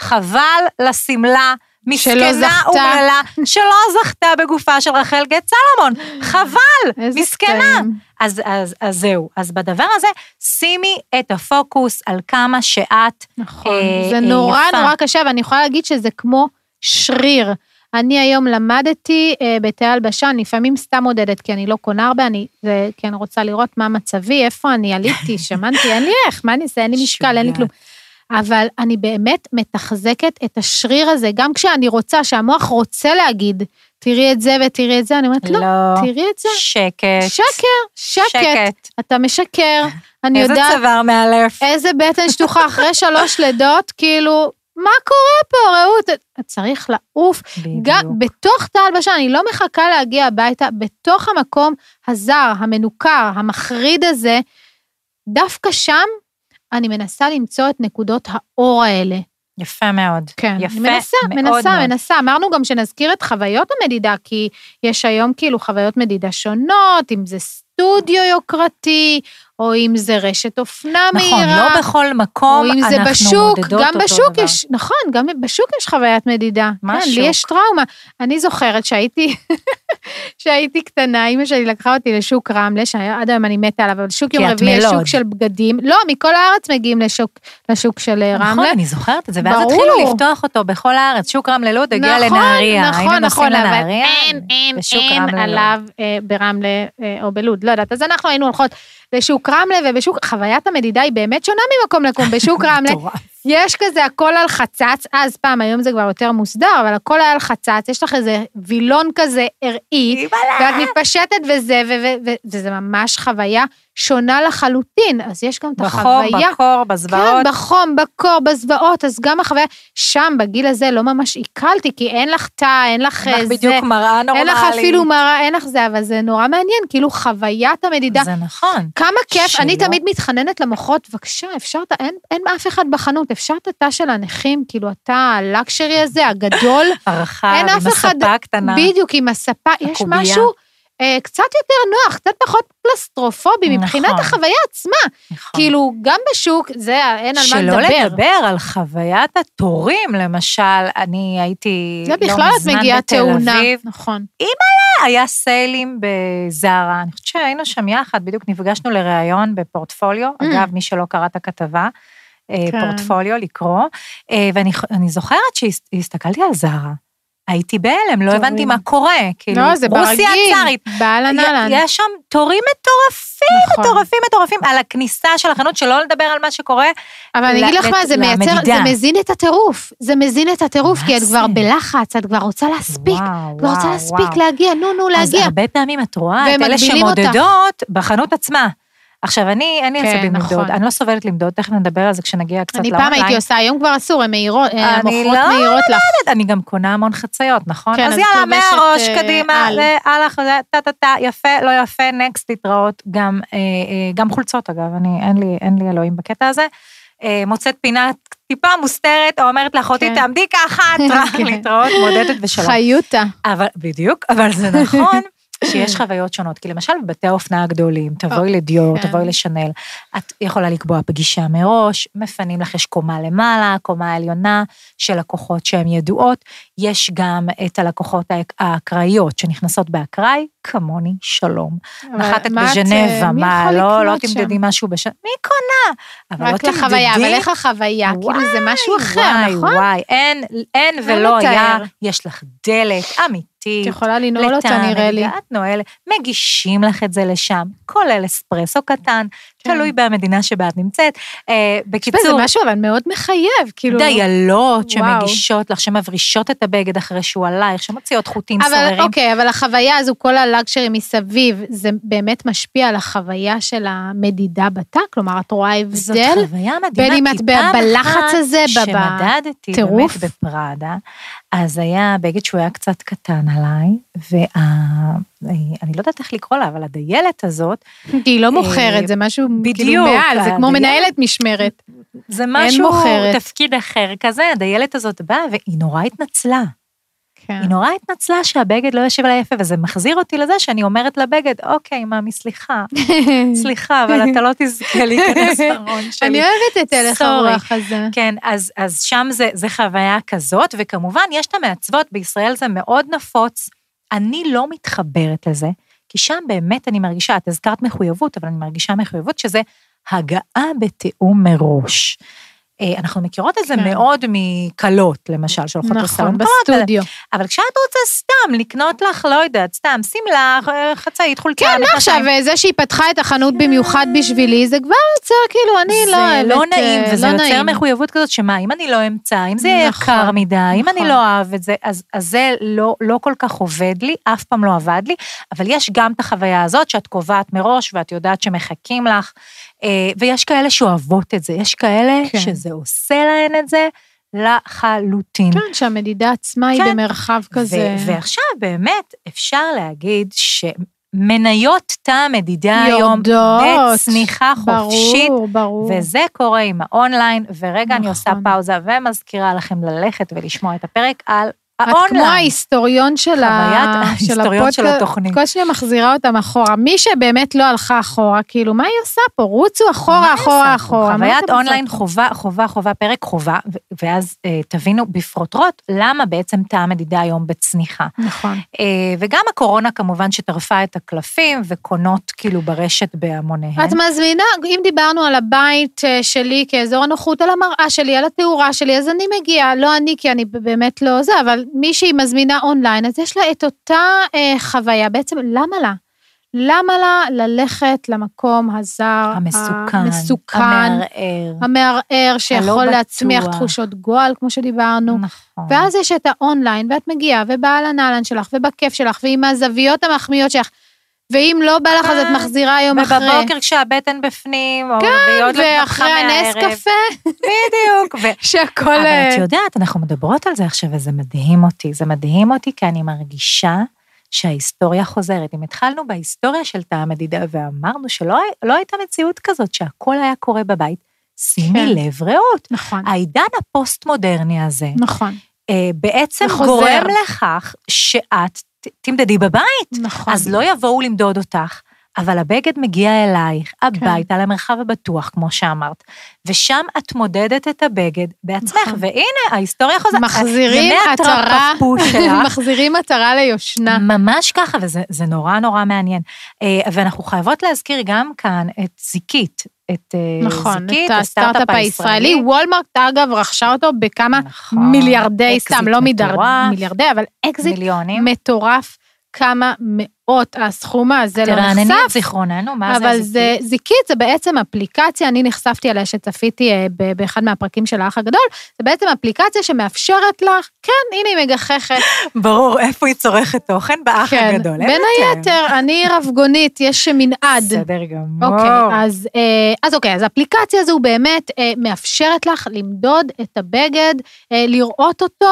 חבל לשמלה, מסכנה. אומללה, שלא זכתה בגופה של רחל גט סלומון. חבל, מסכנה. קטעים. אז, אז, אז זהו. אז בדבר הזה, שימי את הפוקוס על כמה שאת... נכון, אה, זה אה, נורא יפה. נורא קשה, ואני יכולה להגיד שזה כמו שריר. אני היום למדתי אה, בתי הלבשה, אני לפעמים סתם מודדת, כי אני לא קונה הרבה, אני זה, כן רוצה לראות מה מצבי, איפה אני עליתי, שמנתי, אין לי איך, מה אני אעשה, אין לי משקל, אין לי כלום. אבל אני באמת מתחזקת את השריר הזה, גם כשאני רוצה, שהמוח רוצה להגיד, תראי את זה ותראי את זה, אני אומרת, לא, לא. תראי את זה. שקט. שקר, שקט, שקט. אתה משקר, אני איזה יודעת צוואר מאלף. איזה בטן שטוחה אחרי שלוש לידות, כאילו, מה קורה פה, רעות? צריך לעוף. גם בדיוק. בתוך תא הלבשה, אני לא מחכה להגיע הביתה, בתוך המקום הזר, המנוכר, המחריד הזה, דווקא שם אני מנסה למצוא את נקודות האור האלה. יפה מאוד. כן, יפה אני מנסה, מאוד מנסה, מאוד. מנסה. אמרנו גם שנזכיר את חוויות המדידה, כי יש היום כאילו חוויות מדידה שונות, אם זה סטודיו יוקרתי, או אם זה רשת אופנה נכון, מהירה. לא בכל מקום או אם זה אנחנו בשוק, מודדות גם אותו בשוק דבר. יש, נכון, גם בשוק יש חוויית מדידה. מה כן, לי שוק? יש טראומה. אני זוכרת שהייתי, שהייתי קטנה, אימא שלי לקחה אותי לשוק רמלה, שעד היום אני מתה עליו, אבל שוק יום רביעי יש. שוק של בגדים. לא, מכל הארץ מגיעים לשוק, לשוק של אה, נכון, רמלה. אני זוכרת את זה, ואז. התחילו לפתוח אותו בכל הארץ. שוק רמלה לוד הגיע נכון, לנהריה. נכון, נכון, אבל אין, אין, אין. עליו אה, ברמלה אה, או בלוד, לא יודעת. אז אנחנו היינו הולכות לשוק רמלה, ובשוק, חוויית המדידה היא באמת שונה ממקום לקום. בשוק רמלה. יש כזה הכל על חצץ, אז פעם, היום זה כבר יותר מוסדר, אבל הכל היה על חצץ, יש לך איזה וילון כזה ארעי, ואת מתפשטת וזה, וזה ממש חוויה שונה לחלוטין, אז יש גם את בחום, החוויה. בקור, בזוועות. כן, בחום, בקור, בזוועות, אז גם החוויה, שם, בגיל הזה, לא ממש עיכלתי, כי אין לך תא, אין לך אין אה, לך. בדיוק מראה אין נורמלית. לך אפילו מראה, אין לך זה, אבל זה נורא מעניין, כאילו חוויית המדידה. זה נכון. כמה כיף, אני שלא. תמיד מתחננת למוחות, בבקשה, אפשר, את ה- אין, אין אף אחד בחנות, אפשר את התא של הנכים, כאילו התא הלקשרי הזה, הגדול, הרחב, אין עם הספה הקטנה. בדיוק עם הספה, יש. משהו קצת יותר נוח, קצת פחות פלסטרופובי מבחינת נכון. החוויה עצמה. נכון. כאילו, גם בשוק, זה, אין על מה שלא לדבר. לדבר על חוויית התורים, למשל, אני הייתי זה לא בכלל את מזמן מגיעה בתל תאונה. אביב, נכון. היה סיילים בזארה, אני חושבת שהיינו שם יחד, בדיוק נפגשנו לראיון בפורטפוליו, Mm. אגב, מי שלא קרא את הכתבה, אה, כן. פורטפוליו, לקרוא, אה, ואני אני זוכרת שהסתכלתי על זארה, הייתי בהלם, לא. הבנתי מה קורה, כאילו, לא, זה ברגיל. רוסיה הצארית. באהלן אהלן. יש שם תורים מטורפים, נכון. מטורפים, מטורפים, על הכניסה של החנות, שלא לדבר על מה שקורה. אבל אני אגיד לך מה, זה מייצר. זה מזין את הטירוף. זה מזין את הטירוף, כי את זה? כבר בלחץ, את כבר רוצה להספיק. וואו, כבר רוצה להספיק. להגיע, נו, נו, אז להגיע. הרבה פעמים את רואה את אלה. שמודדות בחנות עצמה. עכשיו, אני, אין לי כן, עצבים למדוד, נכון. אני לא סובלת למדוד, תכף נדבר על זה כשנגיע קצת אני לאונליין. פעם הייתי עושה, היום כבר אסור, הן מהירות, אני המוחות לא מהירות לך. אני גם קונה המון חציות, נכון? כן, אז יאללה, מהראש, אה, קדימה, הלך, טה-טה-טה, יפה, לא יפה, נקסט, להתראות. גם, אה, אה, גם חולצות, אגב, אני, אין לי, אין לי אלוהים בקטע הזה. אה, מוצאת פינה טיפה מוסתרת, או אומרת לאחותי, כן. תעמדי ככה, טראח, כן. להתראות, מודדת ושלום. חיותה. אבל, בדיוק, אבל זה נכון שיש חוויות שונות. כי למשל בבתי האופנה הגדולים, תבואי לדיור, כן. תבואי לשנל, את יכולה לקבוע פגישה מראש, מפנים לך, יש קומה למעלה, קומה עליונה של לקוחות שהן ידועות, יש גם את הלקוחות האק- האקראיות שנכנסות באקראי, כמוני, שלום. נחתת אה, בז'נבה, מי מה, לא, לא שם? תמדדי משהו בשנה, מי קונה? אבל לא רק לחוויה, תמדדי- אבל איך החוויה? כאילו זה משהו אחר, וואי, נכון? וואי, אין, אין לא ולא היה. יש לך דלת אמיתית. את יכולה לנעול אותה, נראה לי. את נועלת, מגישים לך את זה לשם, כולל אספרסו קטן, כן. תלוי במדינה שבה את נמצאת. אה, זה בקיצור, משהו אבל מאוד מחייב, כאילו... דיילות. שמגישות לך, שמברישות את הבגד אחרי שהוא עלייך, שמוציאות חוטים אבל סוררים. אוקיי, אבל החוויה הזו, כל הלאגשרי מסביב, זה באמת משפיע על החוויה של המדידה בתא? כלומר, את רואה זאת הבדל? חוויה מדהימה, בין אם את בלחץ הזה, ב- שמדדתי בטירוף. באמת בפראדה, אז היה בגד שהוא היה קצת קטן עליי, ואני לא יודעת איך לקרוא לה, אבל הדיילת הזאת, כי היא לא מוכרת, זה משהו כאילו מעל, זה כמו מנהלת משמרת. זה משהו. תפקיד אחר כזה, הדיילת הזאת באה, והיא נורא התנצלה. כן. היא נורא התנצלה שהבגד לא יושב עליה יפה, וזה מחזיר אותי לזה שאני אומרת לבגד, אוקיי, מאמי, סליחה, סליחה, אבל אתה לא תזכה להיכנס לארון שלי. אני אוהבת את הלך. הרוח הזה. כן, אז, אז שם זה, זה חוויה כזאת, וכמובן, יש את המעצבות, בישראל זה מאוד נפוץ. אני לא מתחברת לזה, כי שם באמת אני מרגישה, את הזכרת מחויבות, אבל אני מרגישה מחויבות שזה הגעה בתיאום מראש. אה, אנחנו מכירות את זה כן. מאוד מכלות, למשל, שהולכות נכון, לסלון בסטודיו. אבל כשאת רוצה סתם לקנות לך, לא יודעת, סתם, שמלה, אה, חצאית, חולצה, כן. עכשיו, זה שהיא פתחה את החנות במיוחד בשבילי, זה כבר יוצר, כאילו, אני לא אוהבת... זה לא נעים, אה, וזה לא יוצר נעים. מחויבות כזאת, שמה, אם אני לא אמצא, אם זה נכון, יקר מדי, אם אני נכון. לא אוהב את זה, אז, אז זה לא, לא כל כך עובד לי, אף פעם לא עבד לי, אבל יש גם את החוויה הזאת שאת קובעת מראש, ואת יודעת שמחכים לך, אה, ויש כאלה שאוהבות את זה, יש כאלה כן. שזה עושה להן את זה לחלוטין. כן, שהמדידה עצמה היא כן. במרחב כזה. ו- ועכשיו באמת אפשר להגיד שמניות תא המדידה היום. בצניחה חופשית, ברור, ברור. וזה קורה עם האונליין, ורגע אני עושה נכון. פאוזה ומזכירה לכם ללכת ולשמוע את הפרק על את כמו האונליין. ההיסטוריון של, חוויית ה... של הפודקאסט. התוכנית. כל שניה מחזירה אותם אחורה. מי שבאמת לא הלכה אחורה, כאילו, מה היא עושה פה? רוצו אחורה, אחורה? אחורה. חוויית אונליין? חובה, חובה, חובה, פרק חובה, ואז אה, תבינו בפרוטרוט למה בעצם תא המדידה היום בצניחה. נכון. אה, וגם הקורונה כמובן שטרפה את הקלפים וקונות כאילו ברשת בהמוניהן. את מזמינה, אם דיברנו על הבית אה, שלי כאזור הנוחות, על המראה שלי, על התאורה שלי, אז אני מגיעה, לא אני, כי אני באמת לא זה, אבל מישהי מזמינה אונליין, אז יש לה את אותה אה, חוויה. בעצם, למה לה? למה לה ללכת למקום הזר, המסוכן, המסוכן, המערער. המערער, שיכול בטוח. להצמיח תחושות גועל, כמו שדיברנו. נכון. ואז יש את האונליין, ואת מגיעה, ובאהלן אהלן שלך, ובכיף שלך, ועם הזוויות המחמיאות שלך, ואם לא בא לך, אז את כן, מחזירה יום אחרי. ובבוקר כשהבטן בפנים, או והיא עוד לא התנפחה ואחרי הנס מהערב. קפה, בדיוק. שהכל... אבל אה, את יודעת, אנחנו מדברות על זה עכשיו, וזה מדהים אותי. זה מדהים אותי כי אני מרגישה שההיסטוריה חוזרת. אם התחלנו בהיסטוריה של תא המדידה ואמרנו שלא לא הייתה מציאות כזאת, שהכל היה קורה בבית, שימי כן. לב רעות. נכון, העידן הפוסט-מודרני הזה, נכון, אה, בעצם זה חוזר. גורם לכך שאת תמדדי בבית. נכון. אז לא יבואו למדוד אותך, אבל הבגד מגיע אלייך, כן. הביתה, למרחב הבטוח, כמו שאמרת, ושם את מודדת את הבגד בעצמך, נכון. והנה, ההיסטוריה חוזרת. מחזירים עטרה. מחזירים עטרה ליושנה. ממש ככה, וזה זה נורא נורא מעניין. אה, ואנחנו חייבות להזכיר גם כאן את זיקית, את אה, נכון, זיקית, את הסטארט-אפ הישראלי. וולמרט, אגב, רכשה אותו בכמה נכון. מיליארדי, סתם, לא. מיליארדי, אבל אקזיט מיליונים. מטורף, כמה מאות הסכום הזה לא תרענני את נחשף. זיכרוננו, מה זה אבל? זה, זיקית זה בעצם אפליקציה, אני נחשפתי עליה שצפיתי אה, באחד מהפרקים של האח הגדול, זה בעצם אפליקציה שמאפשרת לך, כן, הנה היא מגחכת. ברור, איפה היא צורכת תוכן? באח כן, הגדול. בין יותר. היתר, אני רבגונית, יש מנעד. בסדר גמור. אוקיי, אז, אה, אז אוקיי, אז האפליקציה הזו באמת אה, מאפשרת לך למדוד את הבגד, לראות אותו.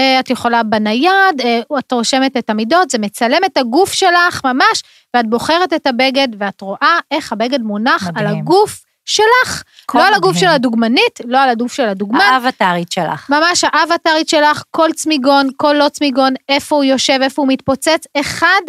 אה, את יכולה בנייד, אה, את רושמת את המידות, זה מצלם את הגוף שלך ממש, ואת בוחרת את הבגד, ואת רואה איך הבגד מונח מדהים. על הגוף שלך. לא על הגוף מדהים. של הדוגמנית, לא על הגוף של הדוגמן, האבטרית שלך. ממש האבטרית שלך, כל צמיגון, כל לא צמיגון, איפה הוא יושב, איפה הוא מתפוצץ, אחד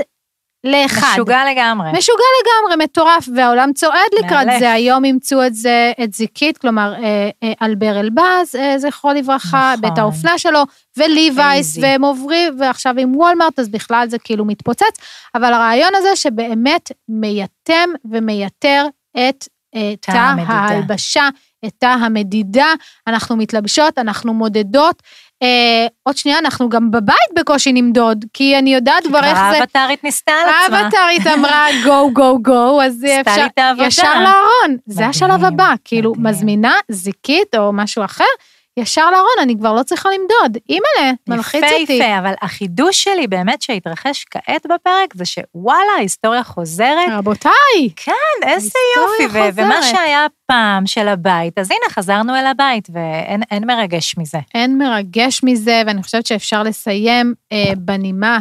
לאחד. משוגע לגמרי. משוגע לגמרי, מטורף, והעולם צועד לקראת מאלף. זה. היום אימצו את זה, את זיקית, כלומר, אה, אה, אלבר אלבז, אה, זכרו לברכה, נכון. בית האופנה שלו, וליווייס. והם עוברים, ועכשיו עם וולמרט, אז בכלל זה כאילו מתפוצץ. אבל הרעיון הזה שבאמת מייתם ומייתר את אה, תא. ההלבשה, את תא המדידה, אנחנו מתלבשות, אנחנו מודדות. אה, עוד שנייה, אנחנו גם בבית בקושי נמדוד, כי אני יודעת כבר איך זה... האבטרית ניסתה על עצמה. האבטרית אמרה גו גו גו, אז אפשר, לי את העבודה. ישר לארון. זה השלב הבא, כאילו. מזמינה זיקית או משהו אחר, ישר לארון, אני כבר לא צריכה למדוד. אימא'לה, מלחיץ אותי. יפהפה, אבל החידוש שלי באמת שהתרחש כעת בפרק, זה שוואלה, ההיסטוריה חוזרת. רבותיי, כן, איזה יופי, ו- ומה חוזרת. שהיה פעם של הבית, אז הנה, חזרנו אל הבית, ואין אין מרגש מזה. אין מרגש מזה, ואני חושבת שאפשר לסיים אה, בנימה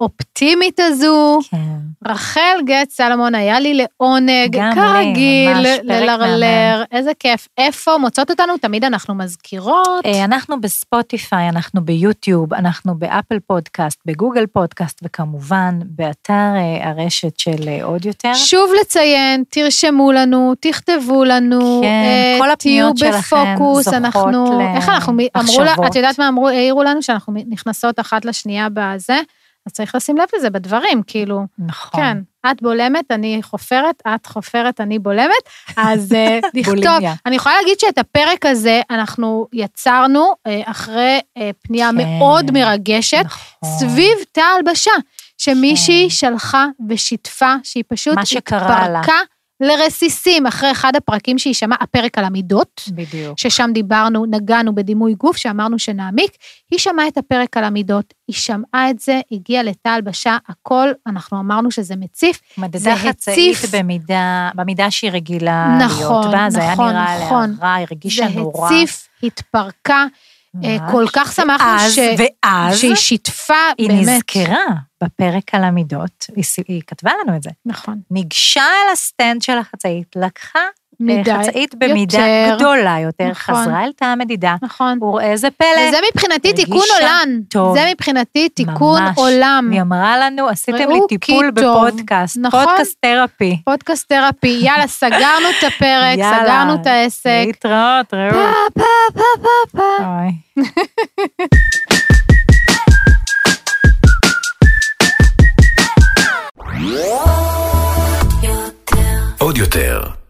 האופטימית הזו. כן. רחל גט סלומון, היה לי לעונג, כרגיל, ללרלר, איזה כיף. איפה מוצאות אותנו? תמיד אנחנו מזכירות. אה, אנחנו בספוטיפיי, אנחנו ביוטיוב, אנחנו באפל פודקאסט, בגוגל פודקאסט, וכמובן, באתר אה, הרשת של אה, עוד יותר. שוב לציין, תרשמו לנו, תכתבו לנו, כן, כל הפניות שלכם זוכות אנחנו, איך אנחנו, אמרו. את יודעת מה אמרו, העירו לנו שאנחנו נכנסות אחת לשנייה בזה, אז צריך לשים לב לזה בדברים, כאילו, נכון. כן, את בולמת, אני חופרת, את חופרת, אני בולמת, אז אה, לכתוב. אני יכולה להגיד שאת הפרק הזה אנחנו יצרנו אה, אחרי אה, פנייה כן. מאוד מרגשת, נכון. סביב תא הלבשה, שמישהי כן. שלחה ושיתפה, שהיא פשוט מה שקרה לה. לרסיסים אחרי אחד הפרקים שהיא שמעה, הפרק על המידות, בדיוק. ששם דיברנו, נגענו בדימוי גוף, שאמרנו שנעמיק, היא שמעה את הפרק על המידות, היא שמעה את זה, הגיעה לתא הלבשה, הכל, אנחנו אמרנו שזה מציף. מדדה זה חצאית. במידה, במידה שהיא רגילה נכון, להיות בה, זה היה נכון, נראה נכון. עליה רע, היא הרגישה זה נורא. הציף, התפרקה. כל כך שמחנו ש- ואז שהיא שיתפה, היא באמת. נזכרה בפרק על המידות, היא, היא כתבה לנו את זה. נכון. ניגשה אל הסטנד של החצאית, לקחה מדי. חצאית במידה יותר. גדולה יותר, נכון. חזרה אל תא המדידה. נכון. וראה זה פלא. וזה מבחינתי תיקון עולם. טוב. זה מבחינתי תיקון ממש. עולם. היא אמרה לנו, עשיתם לי טיפול. בפודקאסט, נכון. podcast therapy. podcast therapy, יאללה, סגרנו את הפרק, יאללה, סגרנו את העסק. להתראות, ראו. פה, פה, פה, פה, פה. אוי. עוד יותר,